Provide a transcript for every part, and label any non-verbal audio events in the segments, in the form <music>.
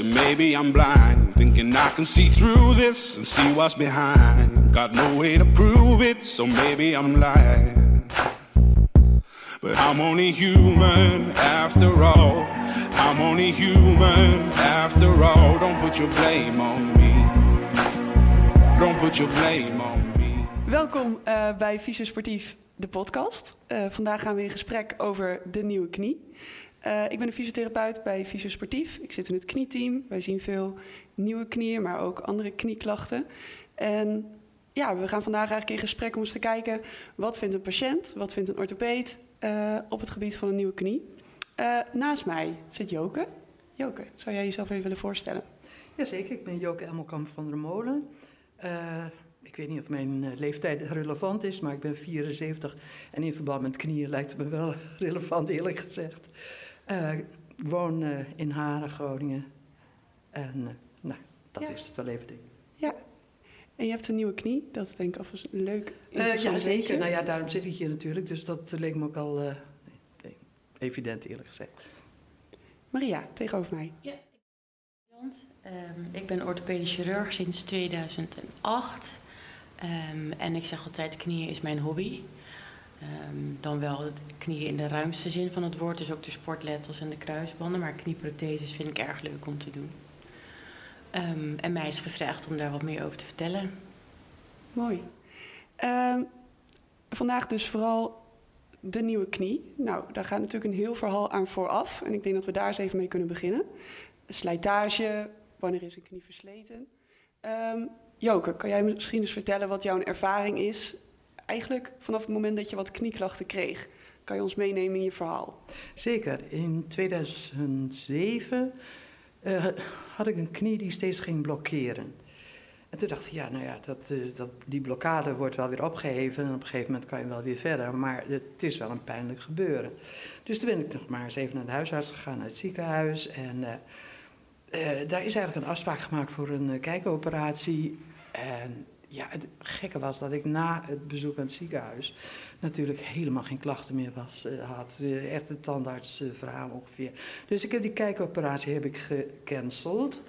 and maybe I'm blind. Thinking I can see through this and see what's behind. Got no way to prove it, so maybe I'm lying. But I'm only human after all. I'm only human after all. Don't put your blame on me. Don't put your blame on me. Welkom uh, bij Fysio Sportief, de podcast. Uh, vandaag gaan we in gesprek over de nieuwe knie. Uh, ik ben een fysiotherapeut bij Fysio Sportief. Ik zit in het knieteam. Wij zien veel nieuwe knieën, maar ook andere knieklachten. En ja, we gaan vandaag eigenlijk in gesprek om eens te kijken... wat vindt een patiënt, wat vindt een orthopeed op het gebied van een nieuwe knie. naast mij zit Joke. Joke, zou jij jezelf even willen voorstellen? Jazeker, ik ben Joke Emmelkamp van der Molen. Uh, ik weet niet of mijn eh, leeftijd relevant is, maar ik ben 74 en in verband met knieën lijkt het me wel <laughs> relevant, eerlijk gezegd. Uh, ik woon uh, in Haren, Groningen. En nou, dat is het wel even ding. Ja, en je hebt een nieuwe knie, dat is denk ik alvast leuk. ja, zeker. Nou ja, daarom zit ik hier natuurlijk, dus dat leek me ook al evident, eerlijk gezegd. Maria, tegenover mij. Ja. Um, ik ben orthopedisch chirurg sinds 2008. Um, ehm, en ik zeg altijd, knieën is mijn hobby. Um, dan wel knieën in de ruimste zin van het woord, dus ook de sportletters en de kruisbanden. Maar knieprotheses vind ik erg leuk om te doen. en mij is gevraagd om daar wat meer over te vertellen. Mooi. vandaag dus vooral de nieuwe knie. Nou, daar gaat natuurlijk een heel verhaal aan vooraf. En ik denk dat we daar eens even mee kunnen beginnen. Slijtage, wanneer is een knie versleten? Um, Joke, kan jij misschien eens vertellen wat jouw ervaring is, eigenlijk vanaf het moment dat je wat knieklachten kreeg? Kan je ons meenemen in je verhaal? Zeker. In 2007 uh, eh, had ik een knie die steeds ging blokkeren. En toen dacht ik, ja, nou ja, dat, uh, dat, die blokkade wordt wel weer opgeheven. En op een gegeven moment kan je wel weer verder. Maar het is wel een pijnlijk gebeuren. Dus toen ben ik nog maar eens even naar de huisarts gegaan, naar het ziekenhuis. En uh, daar is eigenlijk een afspraak gemaakt voor een kijkoperatie. En ja, het gekke was dat ik na het bezoek aan het ziekenhuis natuurlijk helemaal geen klachten meer was, uh, had. Uh, echt het tandartsverhaal uh, ongeveer. Dus ik heb die kijkoperatie heb ik gecanceld.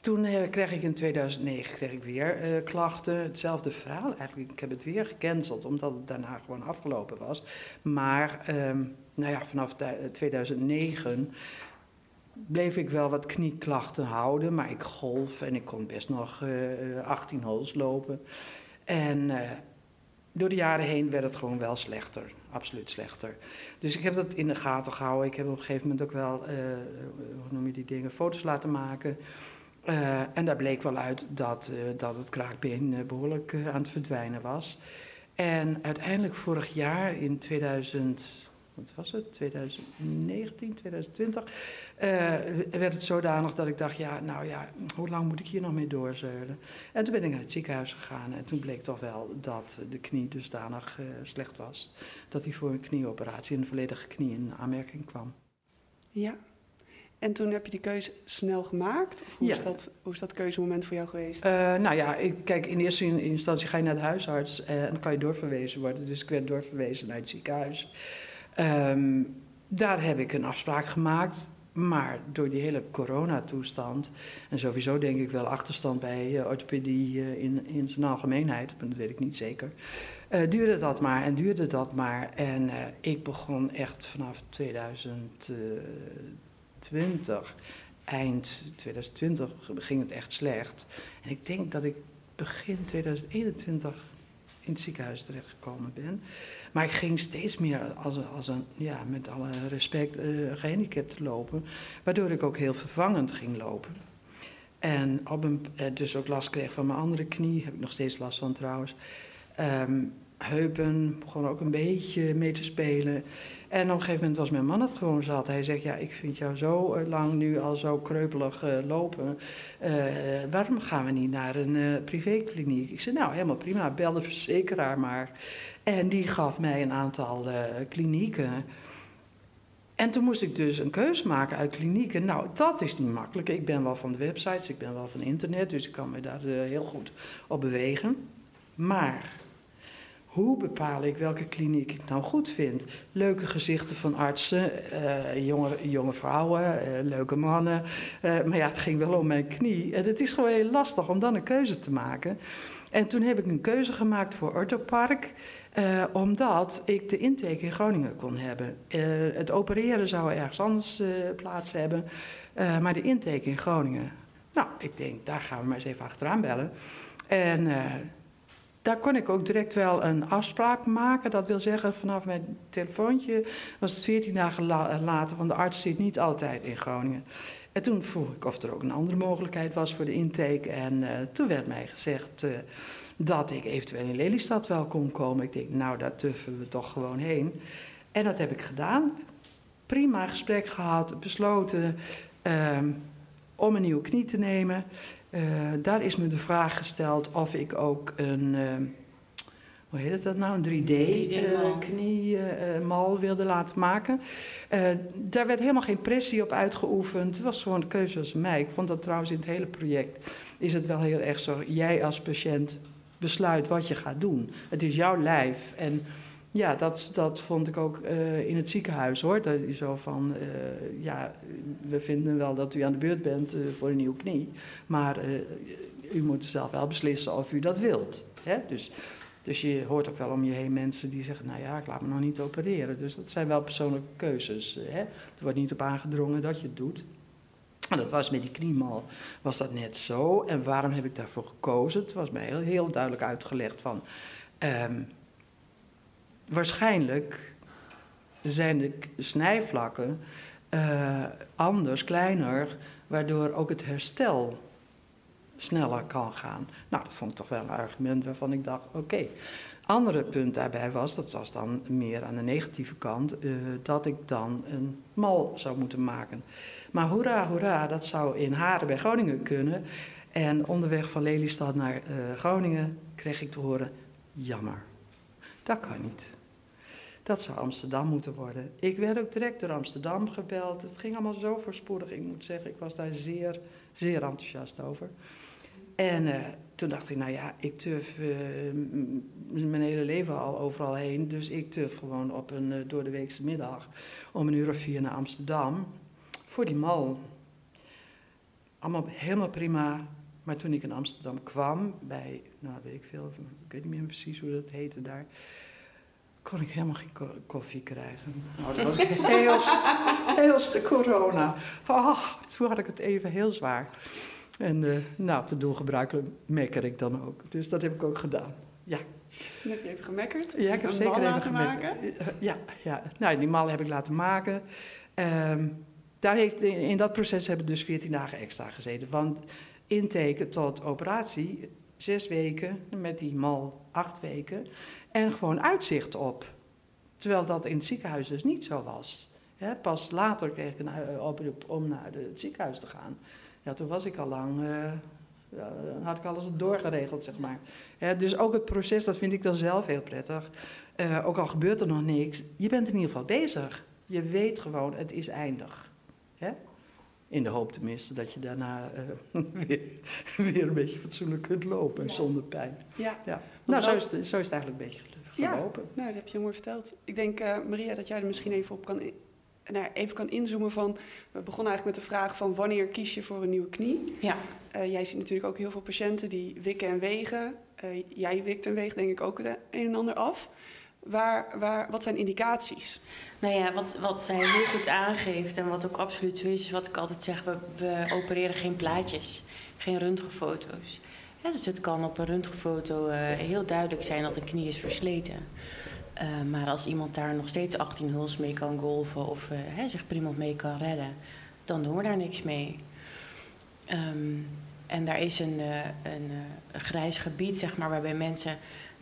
Toen kreeg ik in 2009 kreeg ik weer klachten. Hetzelfde verhaal eigenlijk. Ik heb het weer gecanceld omdat het daarna gewoon afgelopen was. Maar um, nou ja, vanaf 2009 bleef ik wel wat knieklachten houden, maar ik golf en ik kon best nog uh, 18 holes lopen. En uh, door de jaren heen werd het gewoon wel slechter, absoluut slechter. Dus ik heb dat in de gaten gehouden. Ik heb op een gegeven moment ook wel, hoe noem je die dingen, foto's laten maken. En daar bleek wel uit dat, dat het kraakbeen behoorlijk aan het verdwijnen was. En uiteindelijk vorig jaar in 2000 wat was het, 2019, 2020, uh, werd het zodanig dat ik dacht, ja, nou ja, hoe lang moet ik hier nog mee doorzeulen? En toen ben ik naar het ziekenhuis gegaan en toen bleek toch wel dat de knie dusdanig uh, slecht was, dat hij voor een knieoperatie, een volledige knie in aanmerking kwam. Ja, en toen heb je die keuze snel gemaakt? Of hoe, ja. is, dat, hoe is dat keuzemoment voor jou geweest? Uh, nou ja, ik, kijk, in eerste instantie ga je naar de huisarts en dan kan je doorverwezen worden. Dus ik werd doorverwezen naar het ziekenhuis. Um, daar heb ik een afspraak gemaakt. Maar door die hele coronatoestand, en sowieso denk ik wel achterstand bij uh, orthopedie uh, in, in zijn algemeenheid, dat weet ik niet zeker, uh, duurde dat maar en duurde dat maar. En ik begon echt vanaf 2020, eind 2020, ging het echt slecht. En ik denk dat ik begin 2021 in het ziekenhuis terechtgekomen ben. Maar ik ging steeds meer als, als een, ja, met alle respect, uh, gehandicapt lopen. Waardoor ik ook heel vervangend ging lopen. En eh, dus ook last kreeg van mijn andere knie, heb ik nog steeds last van trouwens. Um, heupen begon ook een beetje mee te spelen. En op een gegeven moment was mijn man het gewoon zat. Hij zegt, ja, ik vind jou zo eh, lang nu al zo kreupelig uh, lopen. Uh, waarom gaan we niet naar een uh, privékliniek? Ik zei, nou, helemaal prima, bel de verzekeraar maar. En die gaf mij een aantal klinieken. En toen moest ik dus een keuze maken uit klinieken. Nou, dat is niet makkelijk. Ik ben wel van de websites, ik ben wel van internet, dus ik kan me daar heel goed op bewegen. Maar hoe bepaal ik welke kliniek ik nou goed vind? Leuke gezichten van artsen, uh, jonge, jonge vrouwen, uh, leuke mannen. Uh, maar ja, het ging wel om mijn knie. En het is gewoon heel lastig om dan een keuze te maken. En toen heb ik een keuze gemaakt voor Orthopark. omdat ik de intake in Groningen kon hebben. het opereren zou ergens anders plaats hebben. maar de intake in Groningen. Nou, ik denk, daar gaan we maar eens even achteraan bellen. En daar kon ik ook direct wel een afspraak maken. Dat wil zeggen, vanaf mijn telefoontje was het 14 dagen later, want de arts zit niet altijd in Groningen. En toen vroeg ik of er ook een andere mogelijkheid was voor de intake. En uh, toen werd mij gezegd uh, dat ik eventueel in Lelystad wel kon komen. Ik denk, nou, daar tuffen we toch gewoon heen. En dat heb ik gedaan. Prima gesprek gehad, besloten uh, om een nieuwe knie te nemen. Uh, daar is me de vraag gesteld of ik ook een, uh, hoe heet dat nou, een 3D-kniemal uh, wilde laten maken. daar werd helemaal geen pressie op uitgeoefend. Het was gewoon een keuze van mij. Ik vond dat trouwens in het hele project is het wel heel erg zo. Jij als patiënt besluit wat je gaat doen. Het is jouw lijf en ja, dat, dat vond ik ook uh, in het ziekenhuis hoor. Dat is zo van, uh, ja, we vinden wel dat u aan de beurt bent uh, voor een nieuwe knie. Maar u moet zelf wel beslissen of u dat wilt. Hè? Dus, dus je hoort ook wel om je heen mensen die zeggen, nou ja, ik laat me nog niet opereren. Dus dat zijn wel persoonlijke keuzes. Hè? Er wordt niet op aangedrongen dat je het doet. En dat was met die kniemal, was dat net zo. En waarom heb ik daarvoor gekozen? Het was mij heel, heel duidelijk uitgelegd van... Um, waarschijnlijk zijn de snijvlakken uh, anders, kleiner, waardoor ook het herstel sneller kan gaan. Nou, dat vond ik toch wel een argument waarvan ik dacht: oké. Andere punt daarbij was, dat was dan meer aan de negatieve kant, uh, dat ik dan een mal zou moeten maken. Maar hoera, hoera, dat zou in Haren bij Groningen kunnen. En onderweg van Lelystad naar uh, Groningen kreeg ik te horen: jammer. Dat kan niet. Dat zou Amsterdam moeten worden. Ik werd ook direct door Amsterdam gebeld. Het ging allemaal zo voorspoedig. Ik moet zeggen, ik was daar zeer, zeer enthousiast over. En uh, toen dacht ik, nou ja, ik tuf uh, mijn hele leven al overal heen. Dus ik tuf gewoon op een uh, door de weekse middag om een uur of vier naar Amsterdam. Voor die mal. Allemaal helemaal prima. Maar toen ik in Amsterdam kwam, bij, nou weet ik veel, ik weet niet meer precies hoe dat heette daar kon ik helemaal geen koffie krijgen. Nou, dat was <laughs> heel, heel de corona. Oh, toen had ik het even heel zwaar. En uh, nou, te doen gebruikelijk mekker ik dan ook. Dus dat heb ik ook gedaan. Ja. Toen heb je even gemekkerd? Ja, ik heb zeker even gemekkerd. Ja, ja, nou, die mal heb ik laten maken. Um, daar heeft, in dat proces hebben we dus 14 dagen extra gezeten. Van inteken tot operatie, zes weken. Met die mal acht weken. En gewoon uitzicht op. Terwijl dat in het ziekenhuis dus niet zo was. pas later kreeg ik een oproep om naar het ziekenhuis te gaan. Ja, toen was ik al lang, ja, had ik alles doorgeregeld, zeg maar. dus ook het proces, dat vind ik dan zelf heel prettig. Uh, ook al gebeurt er nog niks, je bent in ieder geval bezig. Je weet gewoon, het is eindig. In de hoop tenminste dat je daarna uh, <laughs> weer, weer, een beetje fatsoenlijk kunt lopen ja. zonder pijn. Ja. ja. Nou, zo is, het, zo is het eigenlijk een beetje gelopen. Ja, nou, dat heb je mooi verteld. Ik denk, uh, Maria, dat jij er misschien even op kan, nou, even kan inzoomen van... We begonnen eigenlijk met de vraag van wanneer kies je voor een nieuwe knie? Ja. Uh, jij ziet natuurlijk ook heel veel patiënten die wikken en wegen. jij wikt en weegt denk ik ook het een en ander af. Waar, waar, wat zijn indicaties? Nou ja, wat, wat zij heel goed aangeeft en wat ook absoluut zo is, is wat ik altijd zeg: we, opereren geen plaatjes, geen röntgenfoto's. Dus het kan op een röntgenfoto uh, heel duidelijk zijn dat een knie is versleten. Uh, maar als iemand daar nog steeds 18 huls mee kan golven of uh, zich prima mee kan redden, dan doen we daar niks mee. Um, en daar is een, een grijs gebied, zeg maar, waarbij mensen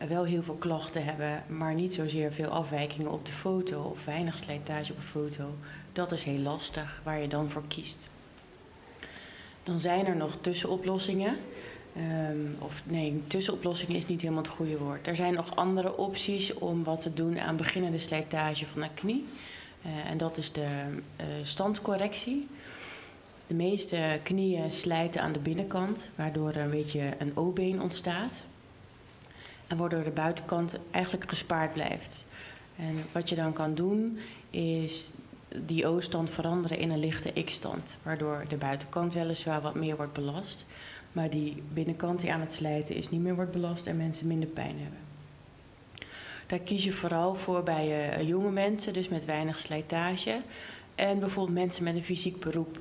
wel heel veel klachten hebben, maar niet zozeer veel afwijkingen op de foto of weinig slijtage op een foto. Dat is heel lastig waar je dan voor kiest. Dan zijn er nog tussenoplossingen. Um, of nee, tussenoplossingen is niet helemaal het goede woord. Er zijn nog andere opties om wat te doen aan beginnende slijtage van een knie. Uh, en dat is de uh, standcorrectie. De meeste knieën slijten aan de binnenkant, waardoor er een beetje een O-been ontstaat. En waardoor de buitenkant eigenlijk gespaard blijft. En wat je dan kan doen is die O-stand veranderen in een lichte X-stand. Waardoor de buitenkant weliswaar wat meer wordt belast. Maar die binnenkant die aan het slijten is niet meer wordt belast en mensen minder pijn hebben. Daar kies je vooral voor bij uh, jonge mensen, dus met weinig slijtage. En bijvoorbeeld mensen met een fysiek beroep.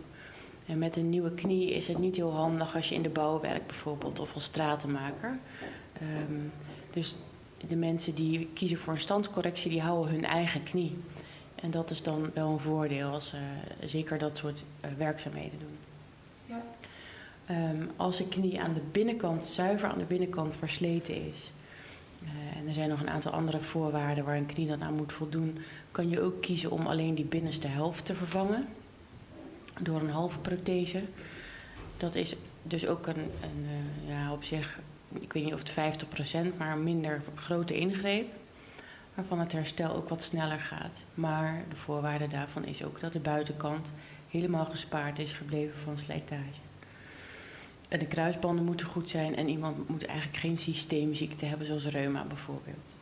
En met een nieuwe knie is het niet heel handig als je in de bouw werkt bijvoorbeeld of als stratenmaker. Um, dus de mensen die kiezen voor een standscorrectie, die houden hun eigen knie. En dat is dan wel een voordeel als ze zeker dat soort uh, werkzaamheden doen. Ja. Um, als de knie aan de binnenkant, zuiver aan de binnenkant versleten is. Uh, en er zijn nog een aantal andere voorwaarden waar een knie dan aan moet voldoen. Kan je ook kiezen om alleen die binnenste helft te vervangen. Door een halve prothese. Dat is dus ook een, een uh, ja, op zich, ik weet niet of het 50%, maar minder grote ingreep. Waarvan het herstel ook wat sneller gaat. Maar de voorwaarde daarvan is ook dat de buitenkant helemaal gespaard is gebleven van slijtage. En de kruisbanden moeten goed zijn en iemand moet eigenlijk geen systeemziekte hebben, zoals reuma bijvoorbeeld.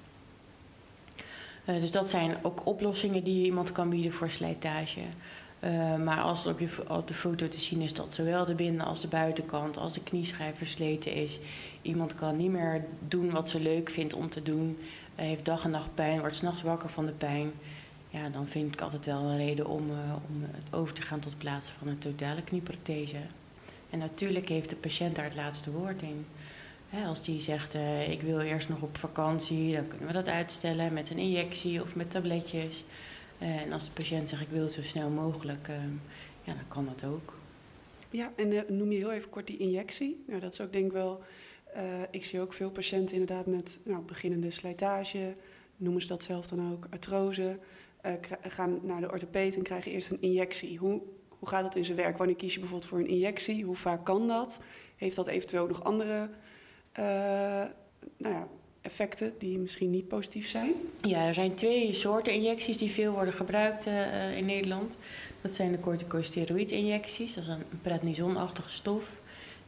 Uh, dus dat zijn ook oplossingen die iemand kan bieden voor slijtage. Uh, maar als op, je, op de foto te zien is dat zowel de binnen- als de buitenkant, als de knieschijf versleten is, iemand kan niet meer doen wat ze leuk vindt om te doen, heeft dag en nacht pijn, wordt s'nachts wakker van de pijn, ja, dan vind ik altijd wel een reden om, om over te gaan tot plaatsen van een totale knieprothese. En natuurlijk heeft de patiënt daar het laatste woord in. als die zegt, uh, ik wil eerst nog op vakantie, dan kunnen we dat uitstellen met een injectie of met tabletjes. Uh, en als de patiënt zegt, ik wil het zo snel mogelijk, uh, ja, dan kan dat ook. Ja, en noem je heel even kort die injectie. Nou, dat is ook denk ik wel, ik zie ook veel patiënten inderdaad met nou, beginnende slijtage, noemen ze dat zelf dan ook, artrose. gaan naar de orthopeet en krijgen eerst een injectie. Hoe, hoe gaat dat in zijn werk? Wanneer kies je bijvoorbeeld voor een injectie? Hoe vaak kan dat? Heeft dat eventueel nog andere nou ja, effecten die misschien niet positief zijn? Ja, er zijn twee soorten injecties die veel worden gebruikt uh, in Nederland. Dat zijn de corticosteroïdinjecties. Dat is een prednisonachtige stof.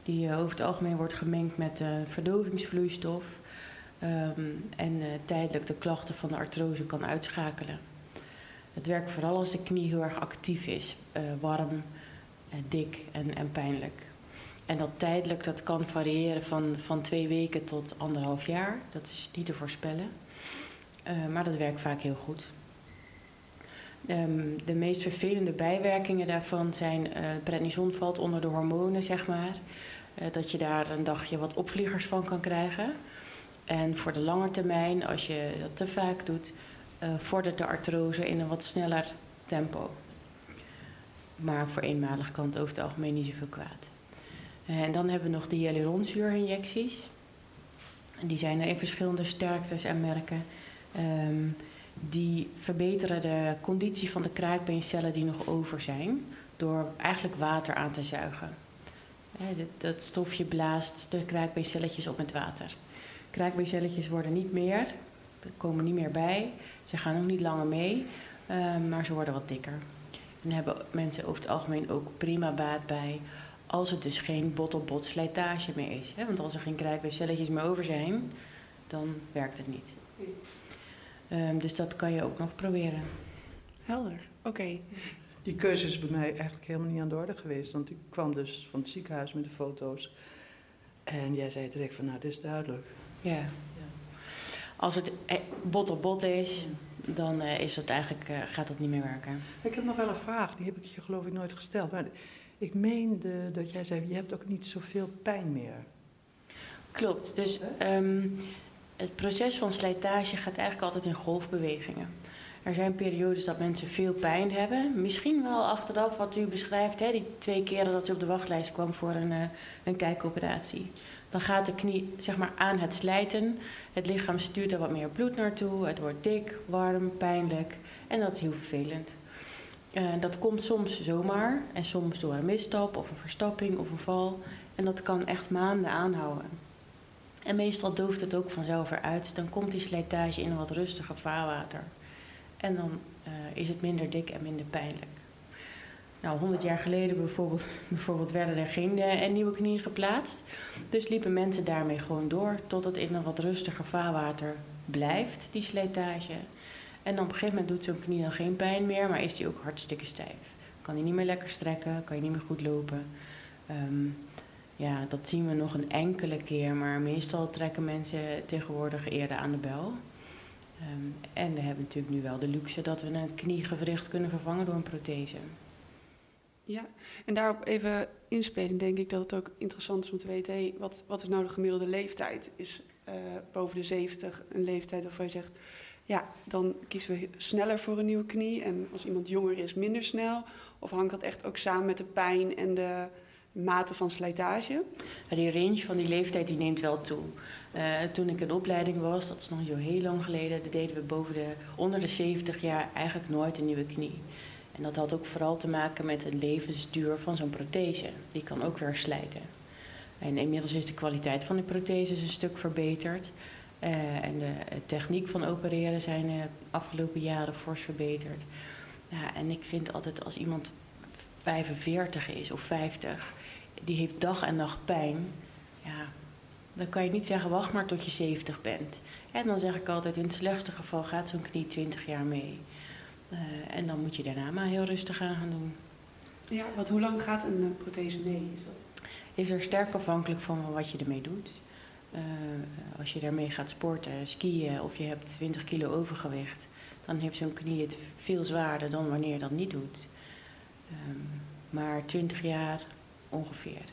Die uh, over het algemeen wordt gemengd met verdovingsvloeistof. Um, en tijdelijk de klachten van de artrose kan uitschakelen. Het werkt vooral als de knie heel erg actief is, warm, dik en, en pijnlijk. En dat tijdelijk, dat kan variëren van, van twee weken tot anderhalf jaar. Dat is niet te voorspellen. Uh, maar dat werkt vaak heel goed. Um, de meest vervelende bijwerkingen daarvan zijn... Uh, prednison valt onder de hormonen, zeg maar. Uh, dat je daar een dagje wat opvliegers van kan krijgen. En voor de lange termijn, als je dat te vaak doet vordert de artrose in een wat sneller tempo. Maar voor eenmalig kan het over het algemeen niet zoveel kwaad. Uh, en dan hebben we nog de hyaluronzuurinjecties. Die zijn er in verschillende sterktes en merken. Um, die verbeteren de conditie van de kraakbeencellen die nog over zijn... door eigenlijk water aan te zuigen. Uh, dat stofje blaast de kraakbeencelletjes op met water. Kraakbeencelletjes worden niet meer, er komen niet meer bij. Ze gaan ook niet langer mee, uh, maar ze worden wat dikker. En hebben mensen over het algemeen ook prima baat bij als het dus geen bot-op-bot slijtage meer is. Hè? Want als er geen krijtbeencelletjes meer over zijn, dan werkt het niet. Um, dus dat kan je ook nog proberen. Helder, oké. Okay. Die keuze is bij mij eigenlijk helemaal niet aan de orde geweest. Want ik kwam dus van het ziekenhuis met de foto's. En jij zei direct van, nou, dit is duidelijk. Ja. Als het eh, bot op bot is, dan uh, is het eigenlijk, uh, gaat dat niet meer werken. Ik heb nog wel een vraag, die heb ik je geloof ik nooit gesteld. Maar ik meende dat jij zei, je hebt ook niet zoveel pijn meer. Klopt, dus um, het proces van slijtage gaat eigenlijk altijd in golfbewegingen. Er zijn periodes dat mensen veel pijn hebben. Misschien wel achteraf wat u beschrijft, hè, die twee keren dat u op de wachtlijst kwam voor een, uh, een kijkoperatie. Dan gaat de knie zeg maar, aan het slijten. Het lichaam stuurt er wat meer bloed naartoe. Het wordt dik, warm, pijnlijk. En dat is heel vervelend. Uh, dat komt soms zomaar en soms door een misstap of een verstapping of een val. En dat kan echt maanden aanhouden. En meestal dooft het ook vanzelf eruit. Dan komt die slijtage in een wat rustiger vaarwater. En dan uh, is het minder dik en minder pijnlijk. Nou, 100 jaar geleden bijvoorbeeld, <laughs> bijvoorbeeld werden er geen uh, nieuwe knieën geplaatst. Dus liepen mensen daarmee gewoon door tot het in een wat rustiger vaarwater blijft, die slijtage. En dan op een gegeven moment doet zo'n knie dan geen pijn meer, maar is die ook hartstikke stijf. Kan die niet meer lekker strekken, kan je niet meer goed lopen. Ehm, ja, dat zien we nog een enkele keer, maar meestal trekken mensen tegenwoordig eerder aan de bel. Um, en we hebben natuurlijk nu wel de luxe dat we een kniegewricht kunnen vervangen door een prothese. Ja, en daarop even inspelen denk ik dat het ook interessant is om te weten... Wat, wat is nou de gemiddelde leeftijd? Is uh, boven de 70 een leeftijd waarvan je zegt... ja, dan kiezen we sneller voor een nieuwe knie... en als iemand jonger is, minder snel? Of hangt dat echt ook samen met de pijn en de mate van slijtage? Die range van die leeftijd die neemt wel toe. Uh, toen ik in opleiding was, dat is nog zo heel lang geleden... deden we boven de, onder de 70 jaar eigenlijk nooit een nieuwe knie... En dat had ook vooral te maken met de levensduur van zo'n prothese. Die kan ook weer slijten. En inmiddels is de kwaliteit van de protheses een stuk verbeterd. Uh, en de techniek van opereren zijn de afgelopen jaren fors verbeterd. Ja, en ik vind altijd als iemand 45 is of 50, die heeft dag en nacht pijn. Ja, dan kan je niet zeggen, wacht maar tot je 70 bent. En dan zeg ik altijd, in het slechtste geval gaat zo'n knie 20 jaar mee. Uh, en dan moet je daarna maar heel rustig aan gaan doen. Ja, wat, hoe lang gaat een prothese mee? Is, dat? is er sterk afhankelijk van wat je ermee doet. Uh, als je daarmee gaat sporten, skiën of je hebt 20 kilo overgewicht, dan heeft zo'n knie het veel zwaarder dan wanneer je dat niet doet. Um, maar 20 jaar ongeveer.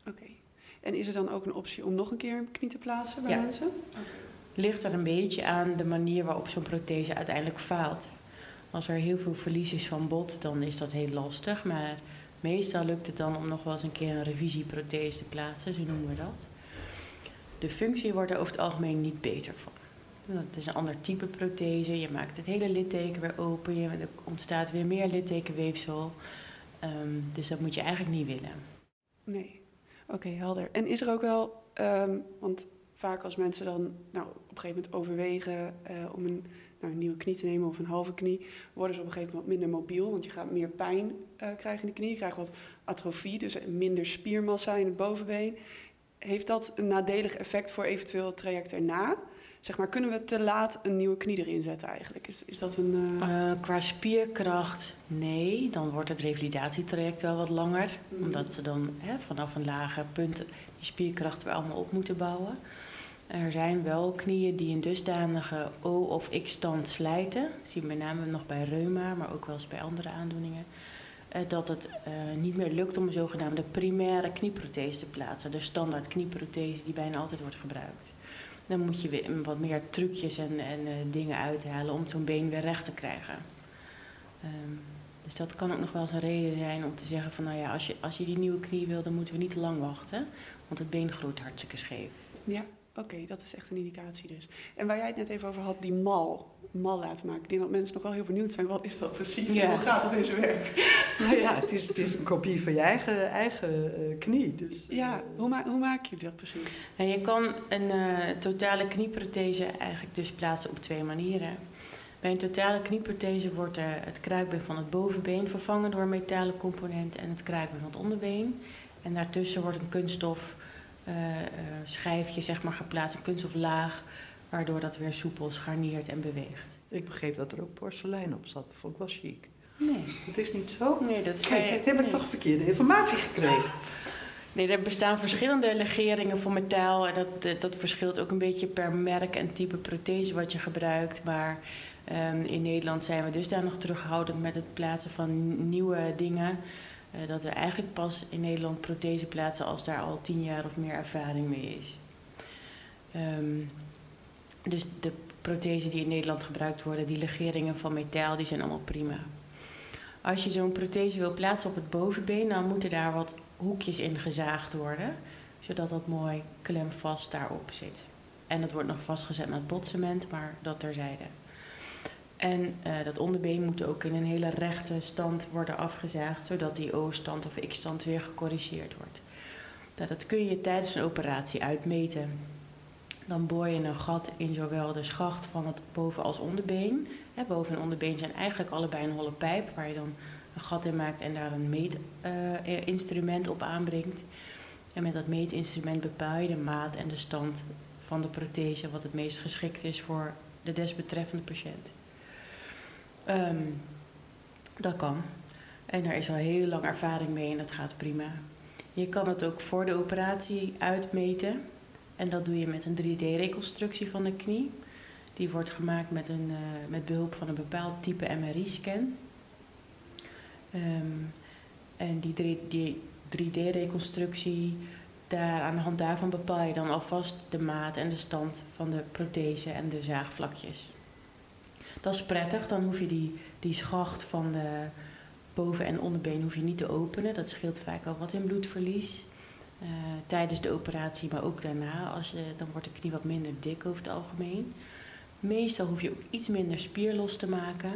Oké. Okay. En is er dan ook een optie om nog een keer een knie te plaatsen bij ja. mensen? Okay. Ligt er een beetje aan de manier waarop zo'n prothese uiteindelijk faalt. Als er heel veel verlies is van bot, dan is dat heel lastig. Maar meestal lukt het dan om nog wel eens een keer een revisieprothese te plaatsen, zo noemen we dat. De functie wordt er over het algemeen niet beter van. Het is een ander type prothese. Je maakt het hele litteken weer open. Er ontstaat weer meer littekenweefsel. Um, dus dat moet je eigenlijk niet willen. Nee. Oké, helder. En is er ook wel, um, want vaak als mensen dan nou, op een gegeven moment overwegen uh, om een, nou, een, nieuwe knie te nemen of een halve knie, worden ze op een gegeven moment wat minder mobiel, want je gaat meer pijn uh, krijgen in de knie, je krijgt wat atrofie, dus minder spiermassa in het bovenbeen. Heeft dat een nadelig effect voor eventueel het traject erna? Zeg maar, kunnen we te laat een nieuwe knie erin zetten eigenlijk? Is, is dat een... Uh... qua spierkracht, nee. Dan wordt het revalidatietraject wel wat langer. Mm. Omdat ze dan hè, vanaf een lager punt die spierkracht weer allemaal op moeten bouwen. Er zijn wel knieën die een dusdanige O- of X-stand slijten. Dat zie je met name nog bij reuma, maar ook wel eens bij andere aandoeningen. Dat het uh, niet meer lukt om een zogenaamde primaire knieprothese te plaatsen. De standaard knieprothese die bijna altijd wordt gebruikt. Dan moet je weer wat meer trucjes en, en uh, dingen uithalen om zo'n been weer recht te krijgen. Um, dus dat kan ook nog wel eens een reden zijn om te zeggen van nou ja, als je, als je die nieuwe knie wil, dan moeten we niet te lang wachten. Want het been groeit hartstikke scheef. Ja, oké, okay, dat is echt een indicatie dus. En waar jij het net even over had, die mal, mal laten maken. Ik denk dat mensen nog wel heel benieuwd zijn, wat is dat precies? Ja. Hoe gaat dat in zijn werk? <laughs> Nou ja, het is, het is een kopie van je eigen, eigen uh, knie. Dus, ja, hoe, ma hoe maken jullie dat precies? Nou, je kan een uh, totale knieprothese eigenlijk dus plaatsen op twee manieren. Bij een totale knieprothese wordt uh, het kruikbeen van het bovenbeen vervangen door een metalen component en het kruikbeen van het onderbeen. En daartussen wordt een kunststof schijfje zeg maar, geplaatst, een kunststoflaag, waardoor dat weer soepel scharniert en beweegt. Ik begreep dat er ook porselein op zat. Dat vond ik wel chic. Nee. Dat is niet zo? Nee, dat is Kijk, geen- heb ik nee. toch verkeerde informatie gekregen. Nee, er bestaan verschillende legeringen voor metaal. En dat, dat, dat verschilt ook een beetje per merk en type prothese wat je gebruikt. Maar ehm, in Nederland zijn we dus daar nog terughoudend met het plaatsen van nieuwe dingen. Eh, dat we eigenlijk pas in Nederland prothese plaatsen als daar al tien jaar of meer ervaring mee is. Ehm, dus de prothesen die in Nederland gebruikt worden, die legeringen van metaal, die zijn allemaal prima. Als je zo'n prothese wil plaatsen op het bovenbeen, dan moeten daar wat hoekjes in gezaagd worden, zodat dat mooi klemvast daarop zit. En dat wordt nog vastgezet met botcement, maar dat terzijde. En uh, dat onderbeen moet ook in een hele rechte stand worden afgezaagd, zodat die O-stand of X-stand weer gecorrigeerd wordt. Nou, dat kun je tijdens een operatie uitmeten. Dan boor je een gat in zowel de schacht van het boven- als onderbeen. Boven en onderbeen zijn eigenlijk allebei een holle pijp waar je dan een gat in maakt en daar een meetinstrument op aanbrengt. En met dat meetinstrument bepaal je de maat en de stand van de prothese, wat het meest geschikt is voor de desbetreffende patiënt. Ehm, dat kan. En daar is al heel lang ervaring mee en dat gaat prima. Je kan het ook voor de operatie uitmeten. En dat doe je met een 3D-reconstructie van de knie. Die wordt gemaakt met, een, uh, met behulp van een bepaald type MRI-scan. Um, en die 3D-reconstructie, daar, aan de hand daarvan bepaal je dan alvast de maat en de stand van de prothese en de zaagvlakjes. Dat is prettig, dan hoef je die, die schacht van de boven- en onderbeen hoef je niet te openen. Dat scheelt vaak al wat in bloedverlies. Uh, tijdens de operatie, maar ook daarna. Als je, dan wordt de knie wat minder dik over het algemeen. Meestal hoef je ook iets minder spier los te maken.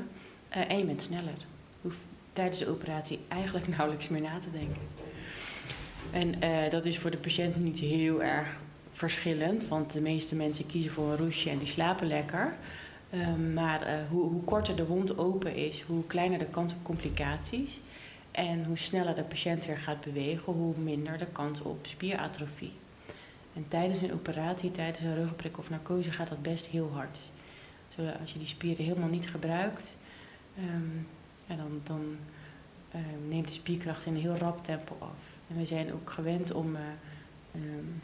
Uh, en je bent sneller. Je hoeft tijdens de operatie eigenlijk <laughs> nauwelijks meer na te denken. En dat is voor de patiënt niet heel erg verschillend. Want de meeste mensen kiezen voor een roesje en die slapen lekker. Um, maar uh, hoe, hoe, korter de wond open is, hoe kleiner de kans op complicaties. En hoe sneller de patiënt weer gaat bewegen, hoe minder de kans op spieratrofie. En tijdens een operatie, tijdens een ruggenprik of narcose gaat dat best heel hard. Zodat als je die spieren helemaal niet gebruikt, um, ja, dan, dan uh, neemt de spierkracht in een heel rap tempo af. En we zijn ook gewend om um,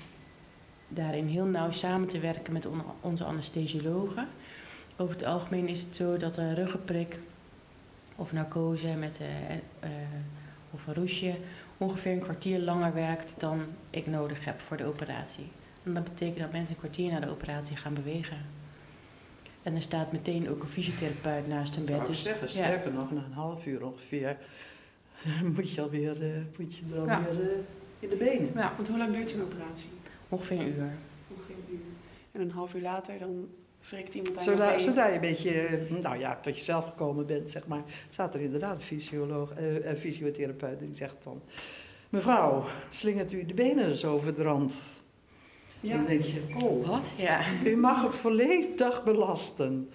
daarin heel nauw samen te werken met on onze anesthesiologen. Over het algemeen is het zo dat een ruggenprik of narcose met, uh, uh, of een roesje ongeveer een kwartier langer werkt dan ik nodig heb voor de operatie. En dat betekent dat mensen een kwartier na de operatie gaan bewegen. En er staat meteen ook een fysiotherapeut naast hun bed. Dus, zeggen, sterker ja. nog, na een half uur ongeveer <laughs> moet je alweer, uh, moet je er alweer ja. in de benen. Ja, want hoe lang duurt zo'n operatie? Ongeveer een uur. Ongeveer een uur. En een half uur later dan iemand aan zodra, je Zodra je een beetje, nou ja, tot jezelf gekomen bent, zeg maar, staat er inderdaad een fysioloog, uh, een fysiotherapeut die zegt dan... Mevrouw, slingert u de benen eens over de rand? Ja. Dan denk je, oh, wat? Ja. U mag het volledig belasten.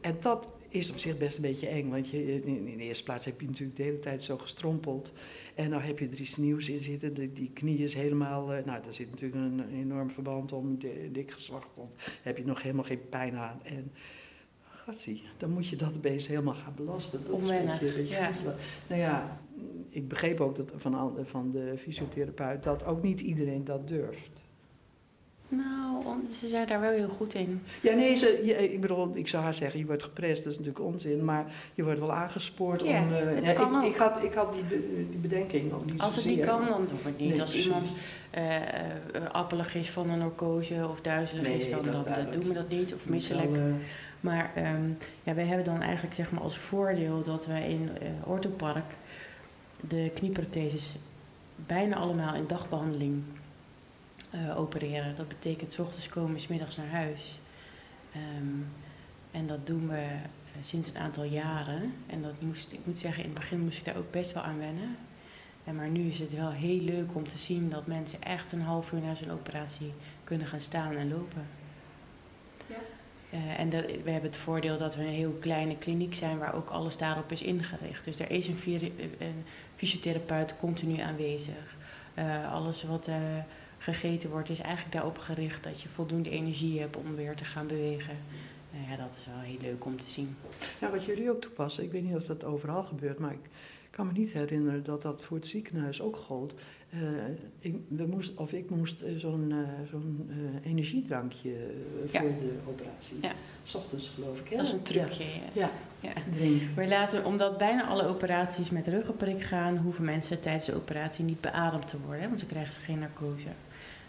En dat is op zich best een beetje eng, want je, in de eerste plaats heb je natuurlijk de hele tijd zo gestrompeld. En dan heb je er iets nieuws in zitten. De, die knie is helemaal. Uh, nou, daar zit natuurlijk een, enorm verband om, dik geslacht. Dan heb je nog helemaal geen pijn aan. En gassie, dan moet je dat beest helemaal gaan belasten. Dat Onwennig, is een beetje, ja. Nou ja, ik begreep ook dat van, van de fysiotherapeut dat ook niet iedereen dat durft. Nou, ze zijn daar wel heel goed in. Ja, nee, ze, je, ik bedoel, ik zou haar zeggen, je wordt geprest, dat is natuurlijk onzin, maar je wordt wel aangespoord ja, om... Uh, het ja, kan ik, ook. ik, had, ik had die, be, die bedenking nog niet Als het niet kan, dan hoeft het niet. Nee, Als precies. iemand uh, appelig is van een narcose of duizelig Nee, is, dan, dat dan, doen we dat niet. Of misselijk. eh, Maar ehm, ja, wij hebben dan eigenlijk zeg maar, als voordeel dat wij in Orthopark de knieprotheses bijna allemaal in dagbehandeling uh, opereren. Dat betekent, s ochtends komen, s middags naar huis. Um, en dat doen we uh, sinds een aantal jaren. En dat moest, ik moet zeggen, in het begin moest ik daar ook best wel aan wennen. En maar nu is het wel heel leuk om te zien dat mensen echt een half uur na zo'n operatie kunnen gaan staan en lopen. Ja. Uh, en dat, we hebben het voordeel dat we een heel kleine kliniek zijn waar ook alles daarop is ingericht. Dus er is een, een fysiotherapeut continu aanwezig. Uh, alles wat uh, gegeten wordt is eigenlijk daarop gericht dat je voldoende energie hebt om weer te gaan bewegen. Nou ja, dat is wel heel leuk om te zien. Ja, wat jullie ook toepassen, ik weet niet of dat overal gebeurt, maar ik kan me niet herinneren dat dat voor het ziekenhuis ook gold. Uh, ik, we moest, of ik moest uh, zo'n uh, zo'n energiedrankje Ja. voor de operatie. Ja. S ochtends geloof ik. hè? Dat is een trucje. Ja. Ja. Maar laten, omdat bijna alle operaties met ruggenprik gaan, hoeven mensen tijdens de operatie niet beademd te worden, hè, want ze krijgen geen narcose.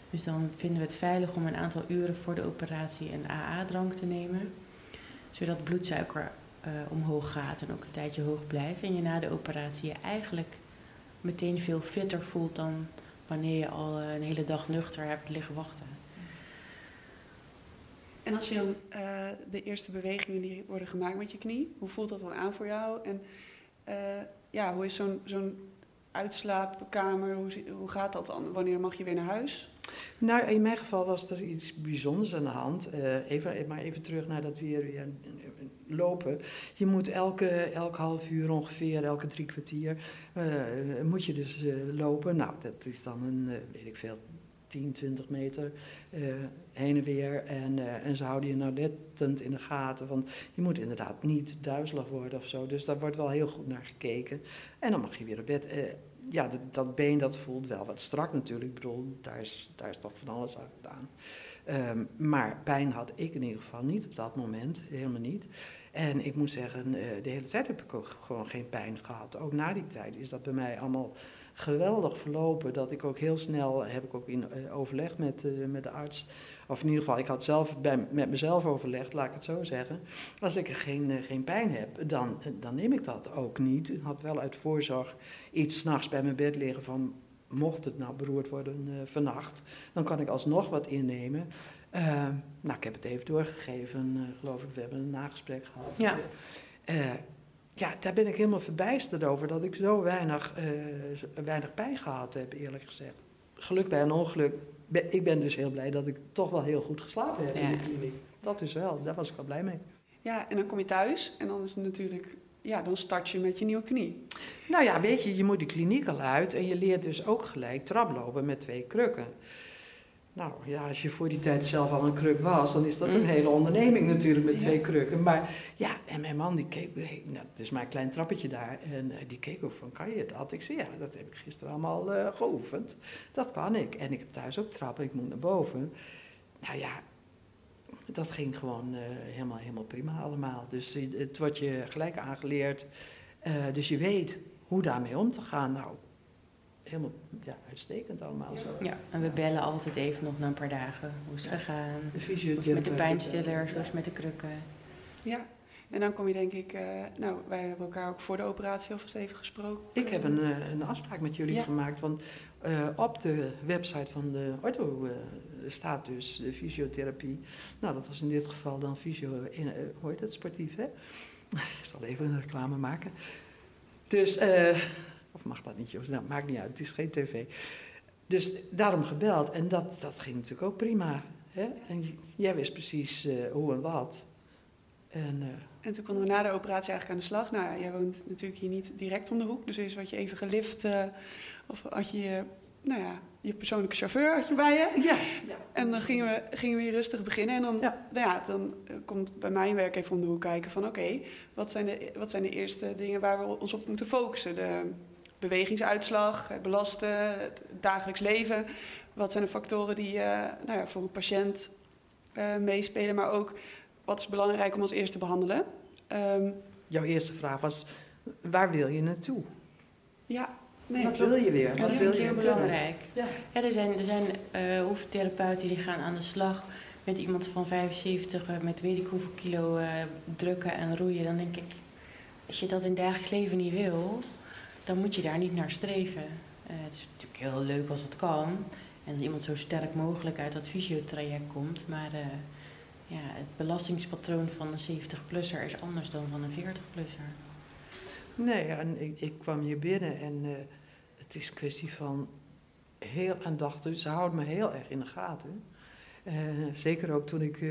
Dus dan vinden we het veilig om een aantal uren voor de operatie een AA-drank te nemen, zodat bloedsuiker uh, omhoog gaat en ook een tijdje hoog blijft. En je na de operatie je eigenlijk meteen veel fitter voelt dan wanneer je al een hele dag nuchter hebt liggen wachten. En als je dan uh, de eerste bewegingen die worden gemaakt met je knie, hoe voelt dat dan aan voor jou? En ja, hoe is zo'n zo'n uitslaapkamer? Hoe, hoe gaat dat dan? Wanneer mag je weer naar huis? Nou, in mijn geval was er iets bijzonders aan de hand. Eh, even, maar even terug naar dat weer, weer lopen. Je moet elke, elk half uur ongeveer, elke drie kwartier, eh, moet je dus eh, lopen. Nou, dat is dan een, eh, weet ik veel, 10, 20 meter eh, heen en weer. En, eh, en ze houden je nauwlettend in de gaten. Want je moet inderdaad niet duizelig worden of zo. Dus daar wordt wel heel goed naar gekeken. En dan mag je weer op bed. Eh, ja, dat, dat been dat voelt wel wat strak natuurlijk. Ik bedoel, daar is, daar is toch van alles aan gedaan. Ehm, maar pijn had ik in ieder geval niet op dat moment, helemaal niet. En ik moet zeggen, eh, de hele tijd heb ik ook gewoon geen pijn gehad. Ook na die tijd is dat bij mij allemaal geweldig verlopen. Dat ik ook heel snel, heb ik ook in eh, overleg met, eh, met de arts. Of in ieder geval, ik had zelf bij, met mezelf overlegd, laat ik het zo zeggen. Als ik geen, eh, geen pijn heb, dan, eh, dan neem ik dat ook niet. Ik had wel uit voorzorg iets s'nachts bij mijn bed liggen van... mocht het nou beroerd worden eh, vannacht, dan kan ik alsnog wat innemen. Nou, ik heb het even doorgegeven, geloof ik. We hebben een nagesprek gehad. Ja. Ja, daar ben ik helemaal verbijsterd over dat ik zo weinig, zo weinig pijn gehad heb, eerlijk gezegd. Geluk bij een ongeluk. Ben- Ik ben dus heel blij dat ik toch wel heel goed geslapen heb in de kliniek. Dat is wel, daar was ik wel blij mee. Ja, en dan kom je thuis en dan is het natuurlijk... Ja, dan start je met je nieuwe knie. Nou ja, weet je, je moet de kliniek al uit en je leert dus ook gelijk traplopen met twee krukken. Nou ja, als je voor die tijd zelf al een kruk was, dan is dat een Mm. hele onderneming natuurlijk met Ja. twee krukken. Maar ja, en mijn man die keek, nou, het is maar een klein trappetje daar, en eh, die keek ook van, kan je dat? Ik zei, ja, dat heb ik gisteren allemaal eh, geoefend. Dat kan ik. En ik heb thuis ook trappen, ik moet naar boven. Nou ja, dat ging gewoon eh, helemaal, helemaal prima allemaal. Dus het wordt je gelijk aangeleerd. Dus je weet hoe daarmee om te gaan. Nou, helemaal ja, uitstekend allemaal zo. Ja, en we bellen altijd even nog na een paar dagen. Hoe is het gegaan? De fysiotherapeut. met de pijnstillers? Is het met de krukken? Ja, en dan kom je denk ik... eh, nou, wij hebben elkaar ook voor de operatie alvast even gesproken. Ik heb een, eh, een afspraak met jullie Ja. gemaakt. Want eh, op de website van de ortho eh, staat dus de fysiotherapie. Nou, dat was in dit geval dan fysio... In, hoe heet het? Sportief, hè? <laughs> Ik zal even een reclame maken. Dus... eh, of mag dat niet, Joost? Nou, maakt niet uit. Het is geen tv. Dus daarom gebeld. En dat, dat ging natuurlijk ook prima. Hè? En jij wist precies eh, hoe en wat. En... eh, En toen konden we na de operatie eigenlijk aan de slag. Nou ja, jij woont natuurlijk hier niet direct om de hoek. Dus eerst werd je even gelift. eh, of had je, nou ja, je persoonlijke chauffeur had je bij je. ja, ja. En dan gingen we, gingen we hier rustig beginnen. En dan, Ja. nou ja, dan komt bij mijn werk even om de hoek kijken van... oké, wat, zijn de, wat zijn de eerste dingen waar we ons op moeten focussen? De bewegingsuitslag, het belasten, het dagelijks leven. Wat zijn de factoren die eh, nou ja, voor een patiënt eh, meespelen? Maar ook, wat is belangrijk om als eerste te behandelen? Ehm, Jouw eerste vraag was, waar wil je naartoe? ja, nee, wat wil je weer? Wat dat wil je heel belangrijk. Ja. Ja, er zijn, er zijn eh oefentherapeuten die gaan aan de slag met iemand van 75 eh, met weet ik hoeveel kilo drukken en roeien. Dan denk ik, als je dat in dagelijks leven niet wil, dan moet je daar niet naar streven. Eh, het is natuurlijk heel leuk als het kan. En als iemand zo sterk mogelijk uit dat fysiotraject komt. Maar eh, ja, het belastingspatroon van een 70-plusser is anders dan van een 40-plusser. Nee, en ik, ik kwam hier binnen en eh, het is kwestie van heel aandachtig. Ze houden me heel erg in de gaten. Zeker ook toen ik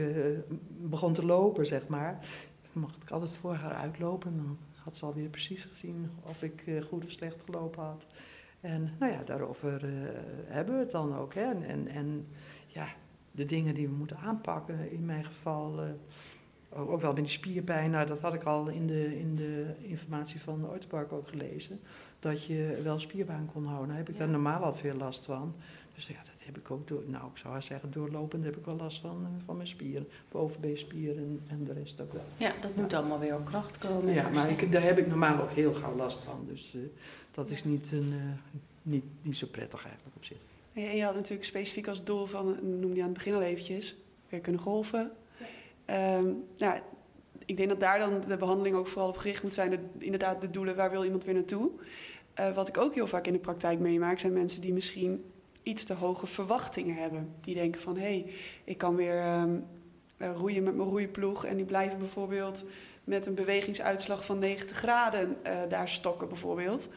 begon te lopen, zeg maar. Mocht ik altijd voor haar uitlopen, dan had ze alweer precies gezien of ik eh, goed of slecht gelopen had. En nou ja, daarover eh, hebben we het dan ook. Hè. En, en, en ja, de dingen die we moeten aanpakken, in mijn geval... eh, ook ook wel met die spierpijn, nou, dat had ik al in de, in de informatie van de Orthopark ook gelezen. Dat je wel spierbaan kon houden. Daar heb ik Ja. daar normaal al veel last van. Dus ja, dat heb ik ook door. Nou, ik zou haar zeggen, doorlopend heb ik wel last van, eh, van mijn spieren. Bovenbeenspieren en, en de rest ook wel. Ja, dat moet allemaal weer op kracht komen. Ja, maar ik, daar heb ik normaal ook heel gauw last van. Dus eh, dat is niet, een, eh, niet, niet zo prettig eigenlijk op zich. En je had natuurlijk specifiek als doel van, noemde je aan het begin al eventjes, weer kunnen golven. Ehm, nou, ik denk dat daar dan de behandeling ook vooral op gericht moet zijn. De, inderdaad, de doelen, waar wil iemand weer naartoe? Eh, wat ik ook heel vaak in de praktijk meemaak, zijn mensen die misschien iets te hoge verwachtingen hebben. Die denken van, hé, hey, ik kan weer ehm, eh, roeien met mijn roeiploeg. En die blijven bijvoorbeeld met een bewegingsuitslag van 90 graden eh, daar stokken bijvoorbeeld.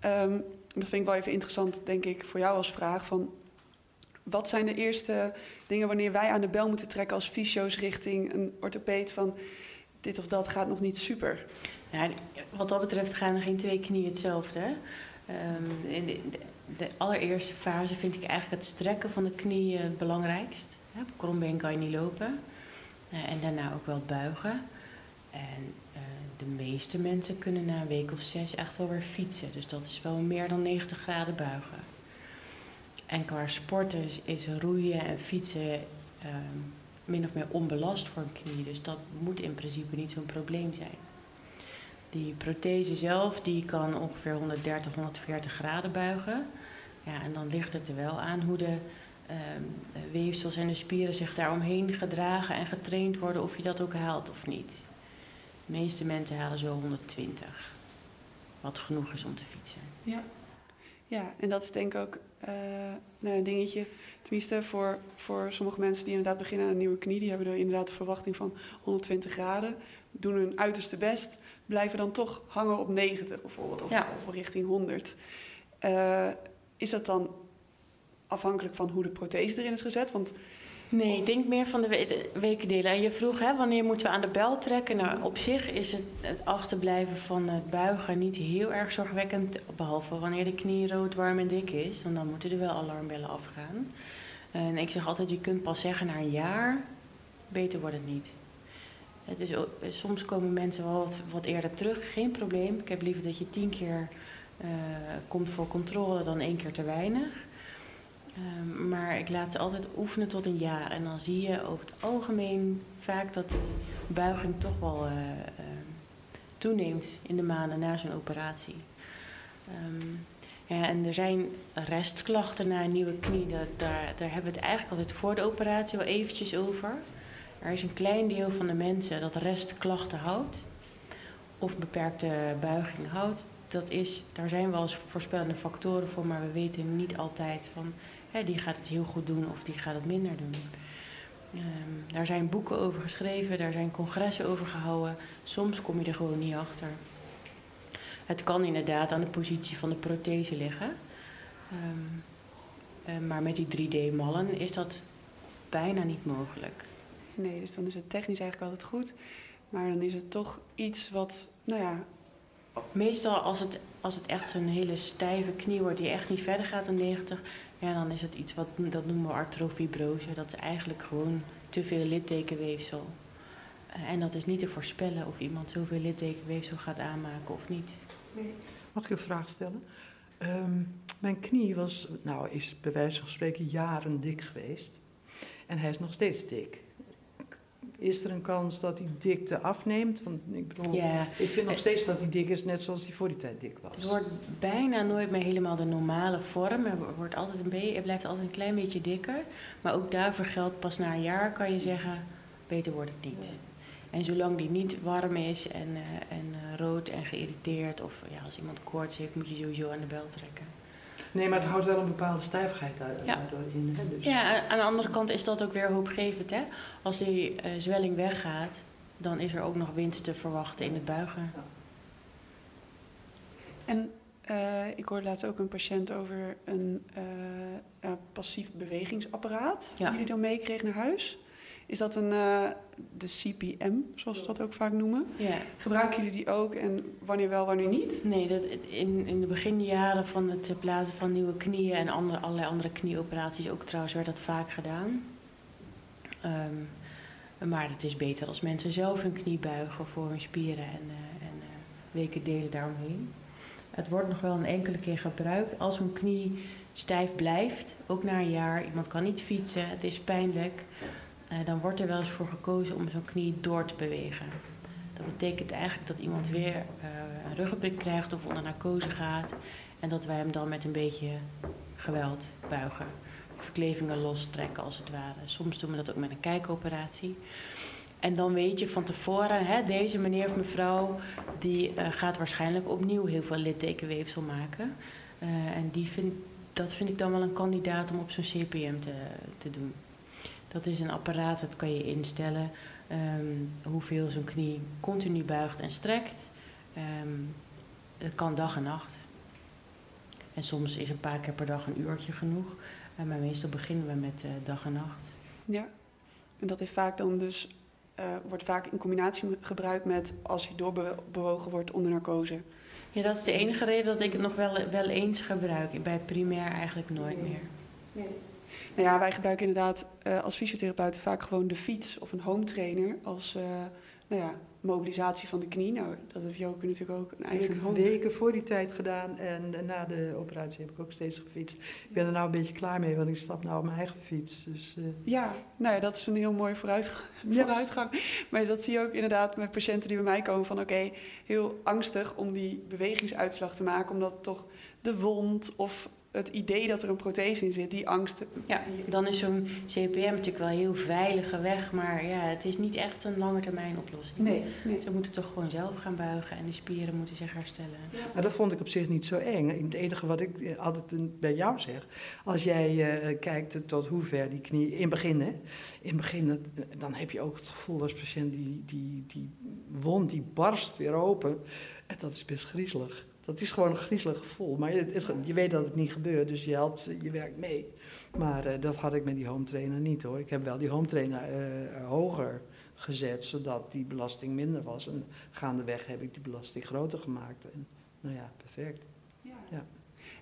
Ehm, dat vind ik wel even interessant, denk ik, voor jou als vraag. Van, wat zijn de eerste dingen wanneer wij aan de bel moeten trekken als fysio's richting een orthopeed van dit of dat gaat nog niet super? Nou, wat dat betreft gaan er geen twee knieën hetzelfde. Um, in de, allereerste fase vind ik eigenlijk het strekken van de knieën het belangrijkst. Op krombeen kan je niet lopen. Uh, en daarna ook wel buigen. En uh, de meeste mensen kunnen na een week of zes echt wel weer fietsen. Dus dat is wel meer dan 90 graden buigen. En qua sporters is roeien en fietsen um, min of meer onbelast voor een knie. Dus dat moet in principe niet zo'n probleem zijn. Die prothese zelf die kan ongeveer 130, 140 graden buigen. Ja, en dan ligt het er wel aan hoe de um, weefsels en de spieren zich daaromheen gedragen en getraind worden of je dat ook haalt of niet. De meeste mensen halen zo 120, wat genoeg is om te fietsen. Ja, ja en dat is denk ik ook uh, nou, een dingetje. Tenminste, voor, voor sommige mensen die inderdaad beginnen aan een nieuwe knie, die hebben er inderdaad de verwachting van 120 graden, doen hun uiterste best, blijven dan toch hangen op 90 bijvoorbeeld, of, ja. of richting 100. Uh, is dat dan afhankelijk van hoe de prothese erin is gezet? Want Nee, ik denk meer van de, we wekendelen. En je vroeg, hè, wanneer moeten we aan de bel trekken? Nou, op zich is het, het achterblijven van het buigen niet heel erg zorgwekkend. Behalve wanneer de knie rood, warm en dik is. Dan, dan moeten er wel alarmbellen afgaan. En ik zeg altijd, je kunt pas zeggen na een jaar, beter wordt het niet. Dus soms komen mensen wel wat, eerder terug, geen probleem. Ik heb liever dat je tien keer uh, komt voor controle dan één keer te weinig. Um, maar ik laat ze altijd oefenen tot een jaar. En dan zie je over het algemeen vaak dat die buiging toch wel uh, uh, toeneemt in de maanden na zo'n operatie. Um, ja, en er zijn restklachten na een nieuwe knie. Daar, daar hebben we het eigenlijk altijd voor de operatie wel eventjes over. Er is een klein deel van de mensen dat restklachten houdt. Of beperkte buiging houdt. Dat is, daar zijn wel eens voorspellende factoren voor, maar we weten niet altijd van hè, die gaat het heel goed doen of die gaat het minder doen. Um, daar zijn boeken over geschreven, daar zijn congressen over gehouden. Soms kom je er gewoon niet achter. Het kan inderdaad aan de positie van de prothese liggen. Um, uh, maar met die 3D-mallen is dat bijna niet mogelijk. Nee, dus dan is het technisch eigenlijk altijd goed. Maar dan is het toch iets wat, nou ja. Meestal als het, als het echt zo'n hele stijve knie wordt die echt niet verder gaat dan 90, ja, dan is het iets wat dat noemen we artrofibrose. Dat is eigenlijk gewoon te veel littekenweefsel. Eh, en dat is niet te voorspellen of iemand zoveel littekenweefsel gaat aanmaken of niet. Mag ik een vraag stellen? Um, mijn knie was, nou, is bij wijze van spreken jaren dik geweest. En hij is nog steeds dik is er een kans dat die dikte afneemt? Want ik bedoel, ja. ik vind nog steeds dat die dik is, net zoals die voor die tijd dik was. Het wordt bijna nooit meer helemaal de normale vorm. Er, wordt altijd een beetje, het blijft altijd een klein beetje dikker. Maar ook daarvoor geldt, pas na een jaar kan je zeggen, beter wordt het niet. En zolang die niet warm is en, uh, en uh, rood en geïrriteerd... of ja, als iemand koorts heeft, moet je sowieso aan de bel trekken. Nee, maar het houdt wel een bepaalde stijfheid daardoor ja. in. Hè? Dus. Ja, aan de andere kant is dat ook weer hoopgevend. Hè? Als die uh, zwelling weggaat, dan is er ook nog winst te verwachten in het buigen. Ja. En uh, ik hoorde laatst ook een patiënt over een uh, passief bewegingsapparaat... die jullie dan meekreeg naar huis. Is dat een, uh, de CPM, zoals we dat ook vaak noemen? Ja. Gebruiken jullie die ook en wanneer wel, wanneer niet? Nee, dat, in, in de beginjaren van het plaatsen van nieuwe knieën en andere, allerlei andere knieoperaties ook trouwens werd dat vaak gedaan. Um, maar het is beter als mensen zelf hun knie buigen voor hun spieren en, uh, en uh, weken delen daaromheen. Het wordt nog wel een enkele keer gebruikt als een knie stijf blijft, ook na een jaar. Iemand kan niet fietsen, het is pijnlijk. Uh, dan wordt er wel eens voor gekozen om zo'n knie door te bewegen. Dat betekent eigenlijk dat iemand weer uh, een ruggenprik krijgt of onder narcose gaat. En dat wij hem dan met een beetje geweld buigen. Verklevingen lostrekken als het ware. Soms doen we dat ook met een kijkoperatie. En dan weet je van tevoren, hè, deze meneer of mevrouw... die uh, gaat waarschijnlijk opnieuw heel veel littekenweefsel maken. en die vind, dat vind ik dan wel een kandidaat om op zo'n CPM te, te doen. Dat is een apparaat, dat kan je instellen um, hoeveel zo'n knie continu buigt en strekt. Um, het kan dag en nacht. En soms is een paar keer per dag een uurtje genoeg. Uh, maar meestal beginnen we met uh, dag en nacht. Ja, en dat is vaak dan dus, uh, wordt vaak in combinatie gebruikt met als je doorbewogen wordt onder narcose. Ja, dat is de enige reden dat ik het nog wel, wel eens gebruik. Bij primair eigenlijk nooit meer. Nee. Nou ja, wij gebruiken inderdaad uh, als fysiotherapeuten vaak gewoon de fiets of een home trainer als uh, nou ja, mobilisatie van de knie. Nou, dat heeft Joke natuurlijk ook een eigen weken voor die tijd gedaan en na de operatie heb ik ook steeds gefietst. Ik ben er nou een beetje klaar mee, want ik stap nou op mijn eigen fiets. Dus, uh... Ja, nou ja, dat is een heel mooi vooruitgang. vooruitgang. Maar dat zie je ook inderdaad met patiënten die bij mij komen van oké, okay, heel angstig om die bewegingsuitslag te maken, omdat het toch de wond of het idee dat er een prothese in zit, die angst. Ja, dan is zo'n CPM natuurlijk wel een heel veilige weg, maar ja, het is niet echt een lange termijn oplossing. Nee, nee. Ze moeten toch gewoon zelf gaan buigen en de spieren moeten zich herstellen. Ja. Maar dat vond ik op zich niet zo eng. Het enige wat ik altijd bij jou zeg, als jij uh, kijkt tot hoe ver die knie, in het begin hè, in het begin, dan heb je ook het gevoel als patiënt, die, die, die wond die barst weer open. En dat is best griezelig. Dat is gewoon een griezelig gevoel. Maar je, je, weet dat het niet gebeurt, dus je helpt, je werkt mee. Maar uh, dat had ik met die home trainer niet hoor. Ik heb wel die home trainer uh, hoger gezet, zodat die belasting minder was. En gaandeweg heb ik die belasting groter gemaakt. En, nou ja, perfect. Ja. ja.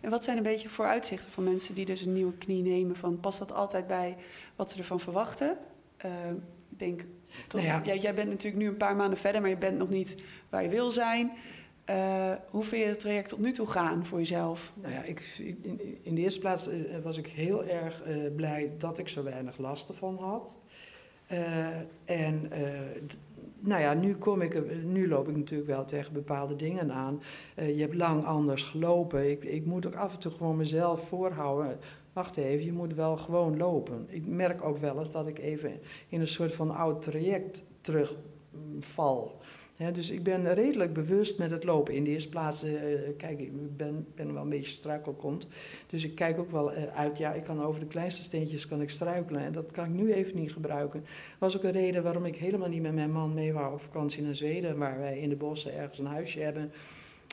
En wat zijn een beetje vooruitzichten van mensen die dus een nieuwe knie nemen? Van, past dat altijd bij wat ze ervan verwachten? Uh, ik denk, toch, nou ja. jij bent natuurlijk nu een paar maanden verder, maar je bent nog niet waar je wil zijn. Uh, hoe vind je het traject tot nu toe gaan voor jezelf? Nou ja, ik, in, de eerste plaats uh, was ik heel erg uh, blij dat ik zo weinig last ervan had. en nou ja, nu, kom ik, nu loop ik natuurlijk wel tegen bepaalde dingen aan. je hebt lang anders gelopen. Ik, ik moet ook af en toe gewoon mezelf voorhouden. Wacht even, je moet wel gewoon lopen. Ik merk ook wel eens dat ik even in een soort van oud traject terugval. Dus ik ben redelijk bewust met het lopen. In de eerste plaats, uh, kijk, ik ben, ben wel een beetje struikelkont. Dus ik kijk ook wel uh, uit, ja, ik kan over de kleinste steentjes kan ik struikelen. En dat kan ik nu even niet gebruiken. Was ook een reden waarom ik helemaal niet met mijn man mee wou op vakantie naar Zweden. Waar wij in de bossen ergens een huisje hebben.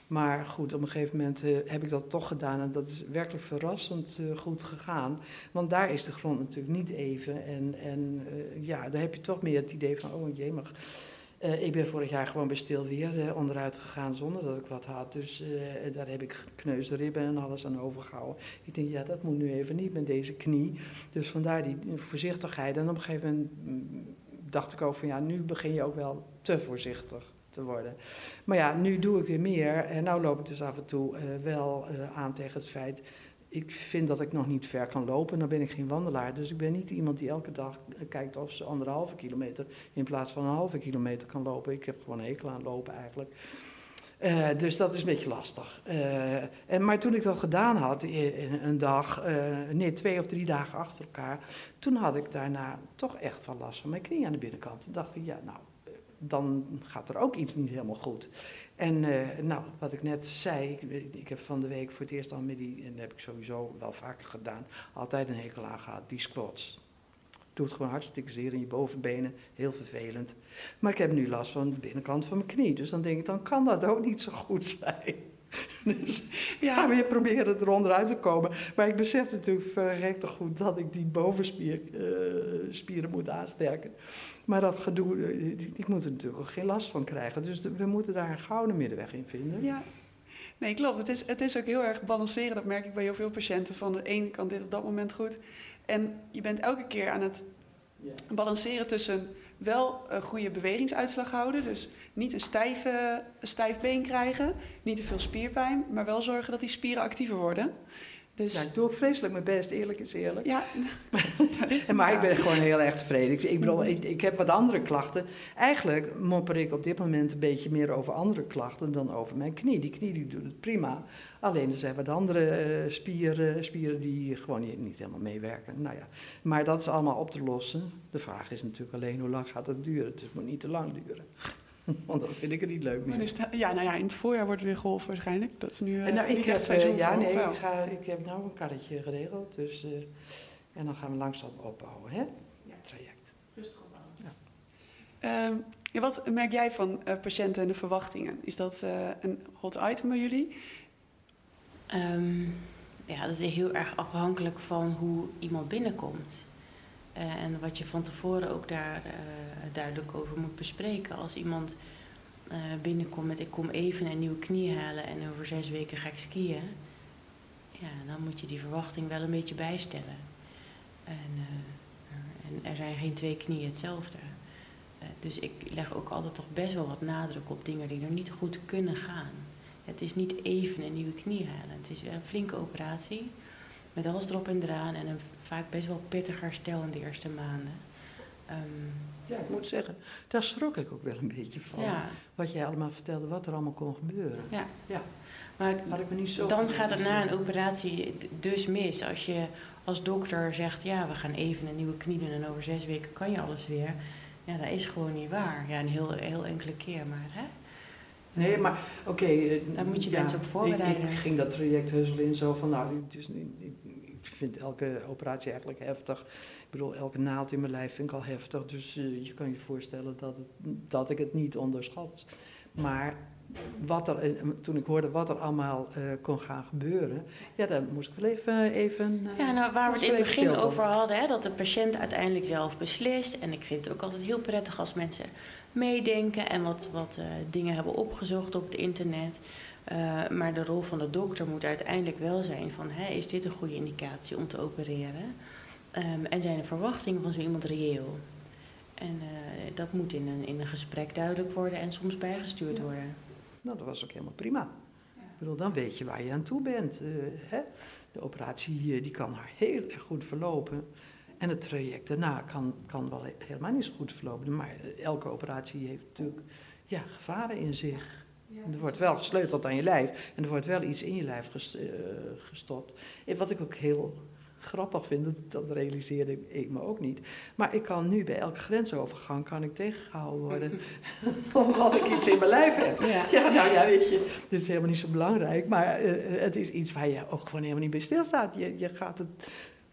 Maar goed, op een gegeven moment uh, heb ik dat toch gedaan. En dat is werkelijk verrassend goed gegaan. Want daar is de grond natuurlijk niet even. En, en ja, daar heb je toch meer het idee van, oh jee, maar uh, ik ben vorig jaar gewoon bij stil weer uh, onderuit gegaan zonder dat ik wat had. Dus uh, daar heb ik gekneusde ribben en alles aan overgehouden. Ik denk, ja, dat moet nu even niet met deze knie. Dus vandaar die voorzichtigheid. En op een gegeven moment mm, dacht ik ook van, ja, nu begin je ook wel te voorzichtig te worden. Maar ja, nu doe ik weer meer. En nu loop ik dus af en toe wel aan tegen het feit ik vind dat ik nog niet ver kan lopen. Dan ben ik geen wandelaar. Dus ik ben niet iemand die elke dag kijkt of ze anderhalve kilometer in plaats van een halve kilometer kan lopen. Ik heb gewoon een hekel aan lopen eigenlijk. Uh, dus dat is een beetje lastig. Uh, en, maar toen ik dat gedaan had, een dag, uh, twee of drie dagen achter elkaar, toen had ik daarna toch echt van last van mijn knie aan de binnenkant. Toen dacht ik, ja, nou, dan gaat er ook iets niet helemaal goed. En uh, nou, wat ik net zei, ik, ik, heb van de week voor het eerst al met die, en dat heb ik sowieso wel vaker gedaan, altijd een hekel aan gehad, die squats. Doet gewoon hartstikke zeer in je bovenbenen, heel vervelend. Maar ik heb nu last van de binnenkant van mijn knie, dus dan denk ik, dan kan dat ook niet zo goed zijn. <laughs> Dus ja, weer proberen er onderuit te komen. Maar ik besef natuurlijk verrekte goed dat ik die bovenspieren uh, moet aansterken. Maar dat gedoe, uh, ik moet er natuurlijk ook geen last van krijgen. Dus we moeten daar een gouden middenweg in vinden. Ja. Nee, klopt. Het is, het is ook heel erg balanceren. Dat merk ik bij heel veel patiënten. Van de ene kan dit op dat moment goed. En je bent elke keer aan het balanceren tussen wel een goede bewegingsuitslag houden. Dus niet een, stijve, stijf been krijgen, niet te veel spierpijn, maar wel zorgen dat die spieren actiever worden. Dus... Ja, ik doe vreselijk mijn best, eerlijk is eerlijk. Ja. <laughs> en, <laughs> maar ik ben gewoon heel erg tevreden. Ik, ik bedoel, ik, ik, heb wat andere klachten. Eigenlijk mopper ik op dit moment een beetje meer over andere klachten dan over mijn knie. Die knie die doet het prima. Alleen er zijn wat andere uh, spieren, spieren die gewoon niet, niet, helemaal meewerken. Nou ja, maar dat is allemaal op te lossen. De vraag is natuurlijk alleen hoe lang gaat het duren. Dus het moet niet te lang duren. <laughs> Want dan vind ik het niet leuk meer. Ja, nou ja, in het voorjaar wordt weer golf waarschijnlijk. Dat is nu uh, nou, ik heb, uh, Ja, nee, ik, ga, ik heb nou een karretje geregeld. Dus, uh, en dan gaan we langzaam opbouwen, hè? Ja. Het traject. Rustig opbouwen. Ja. Um, ja, wat merk jij van patiënten en de verwachtingen? Is dat een hot item bij jullie? Ehm, ja, dat is heel erg afhankelijk van hoe iemand binnenkomt. Eh, en wat je van tevoren ook daar uh, duidelijk over moet bespreken. Als iemand uh, binnenkomt met ik kom even een nieuwe knie halen en over zes weken ga ik skiën. Ja, dan moet je die verwachting wel een beetje bijstellen. En, en er zijn geen twee knieën hetzelfde. dus ik leg ook altijd toch best wel wat nadruk op dingen die er niet goed kunnen gaan. Het is niet even een nieuwe knie halen. Het is een flinke operatie. Met alles erop en eraan en een vaak best wel pittig herstel in de eerste maanden. Um, ja, ik moet zeggen, daar schrok ik ook wel een beetje van. Ja. Wat jij allemaal vertelde, wat er allemaal kon gebeuren. Ja. ja. Maar Had ik me niet zo dan gaat het na een operatie dus mis. Als je als dokter zegt, ja, we gaan even een nieuwe knie doen en over zes weken kan je alles weer. Ja, dat is gewoon niet waar. Ja, een heel, heel enkele keer, maar hè. Nee, maar oké. Okay, eh, Daar moet je ja, mensen op voorbereiden. Ik, ik, ging dat traject heus in zo van, nou, het is, ik, ik vind elke operatie eigenlijk heftig. Ik bedoel, elke naald in mijn lijf vind ik al heftig. Dus uh, je kan je voorstellen dat, het, dat ik het niet onderschat. Maar wat er, toen ik hoorde wat er allemaal uh, kon gaan gebeuren, ja, daar moest ik wel even. even uh, ja, nou, waar we het in het begin over hadden, hè, dat de patiënt uiteindelijk zelf beslist. En ik vind het ook altijd heel prettig als mensen meedenken en wat, wat uh, dingen hebben opgezocht op het internet. maar de rol van de dokter moet uiteindelijk wel zijn van, hè, is dit een goede indicatie om te opereren? Um, en zijn de verwachtingen van zo iemand reëel? En dat moet in een, in een gesprek duidelijk worden en soms bijgestuurd worden. Nou, dat was ook helemaal prima. Ik bedoel, dan weet je waar je aan toe bent. Hè? De operatie die kan heel erg goed verlopen. En het traject daarna kan, kan wel helemaal niet zo goed verlopen. Maar elke operatie heeft natuurlijk ja, gevaren in zich. Er wordt wel gesleuteld aan je lijf en er wordt wel iets in je lijf eh, gestopt. En wat ik ook heel grappig vind, dat, dat realiseerde ik me ook niet. Maar ik kan nu bij elke grensovergang kan ik tegengehouden worden. <laughs> omdat ik iets in mijn lijf heb. Ja. nou ja, weet je, dit is helemaal niet zo belangrijk. Maar uh, het is iets waar je ook gewoon helemaal niet bij stilstaat. Je, je gaat het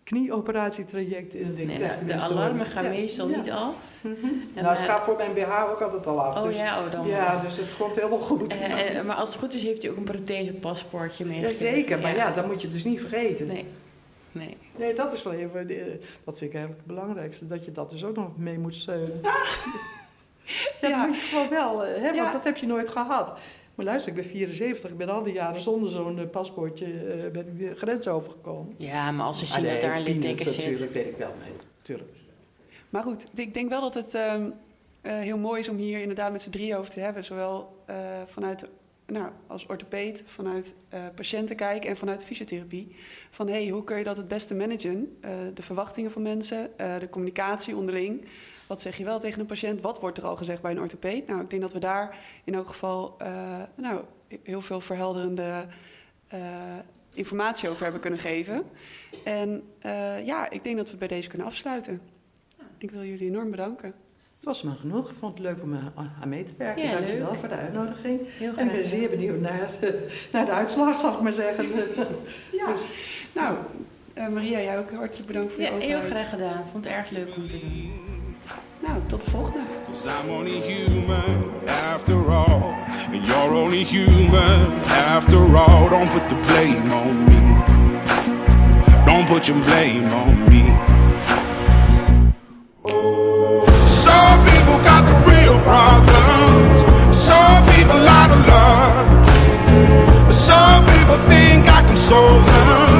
knieoperatietraject in. Nee, de, de alarmen gaan meestal niet af. Mm <laughs> -hmm. nou, het gaat voor mijn BH ook altijd al af. Oh dus, ja, oh, dan ja, dus het komt helemaal goed. Uh, maar als het goed is, heeft u ook een prothesepaspoortje meegekregen. Jazeker, maar ja. dat moet je dus niet vergeten. Nee. Nee. Nee, dat is wel even, dat vind ik eigenlijk het belangrijkste, dat je dat dus ook nog mee moet steunen. <laughs> ja, ja. <laughs> dat moet je gewoon wel, hè, want dat heb je nooit gehad. Maar luister, ik ben 74, ik ben al die jaren zonder zo'n uh, paspoortje uh, ben ik de grens overgekomen. Ja, maar als ze zien ah, dat daar een litteken zit. Natuurlijk, weet ik wel, nee, tuurlijk. Maar goed, ik denk wel dat het uh, heel mooi is om hier inderdaad met z'n drie over te hebben. Zowel vanuit nou, als orthopeed vanuit uh, patiënten kijken en vanuit fysiotherapie. Van hey, hoe kun je dat het beste managen? Uh, de verwachtingen van mensen, uh, de communicatie onderling. Wat zeg je wel tegen een patiënt? Wat wordt er al gezegd bij een orthopeed? Nou, ik denk dat we daar in elk geval nou, heel veel verhelderende informatie over hebben kunnen geven. En ja, ik denk dat we bij deze kunnen afsluiten. Ik wil jullie enorm bedanken. Het was me genoeg. Ik vond het leuk om eh, aan mee te werken. Ja, Dank je wel voor de uitnodiging. Heel en ik ben zeer benieuwd naar, <laughs> naar de uitslag, zal ik maar zeggen. <laughs> ja. Dus, nou, uh, Maria, jij ook hartelijk bedankt voor ja, je openheid. heel graag gedaan. Ik vond het erg leuk om te doen. Tot de volgende. I'm only human after all. And you're only human after all. Don't put the blame on me. Don't put your blame on me. Some people got the real problems. Some people out of love. Some people think I can solve them.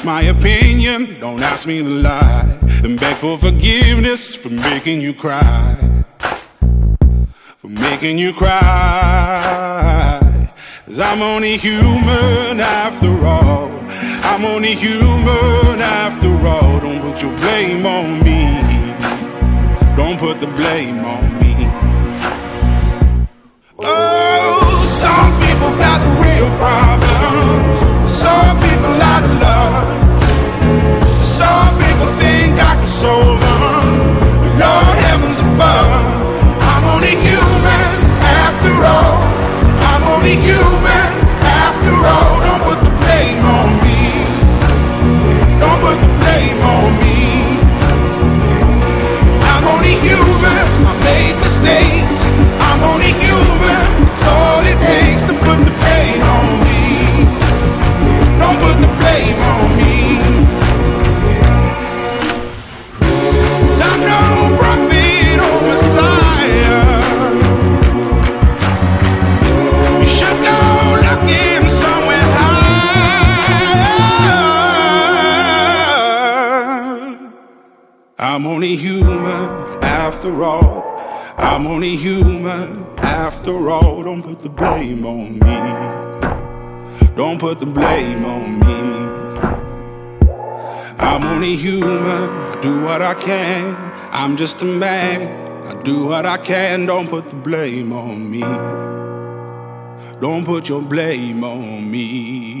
Don't my opinion. Don't ask me to lie and beg for forgiveness for making you cry. For making you cry. Cause I'm only human after all. I'm only human after all. Don't put your blame on me. Don't put the blame on me. Put the blame on me. I'm only human. I do what I can. I'm just a man. I do what I can. Don't put the blame on me. Don't put your blame on me.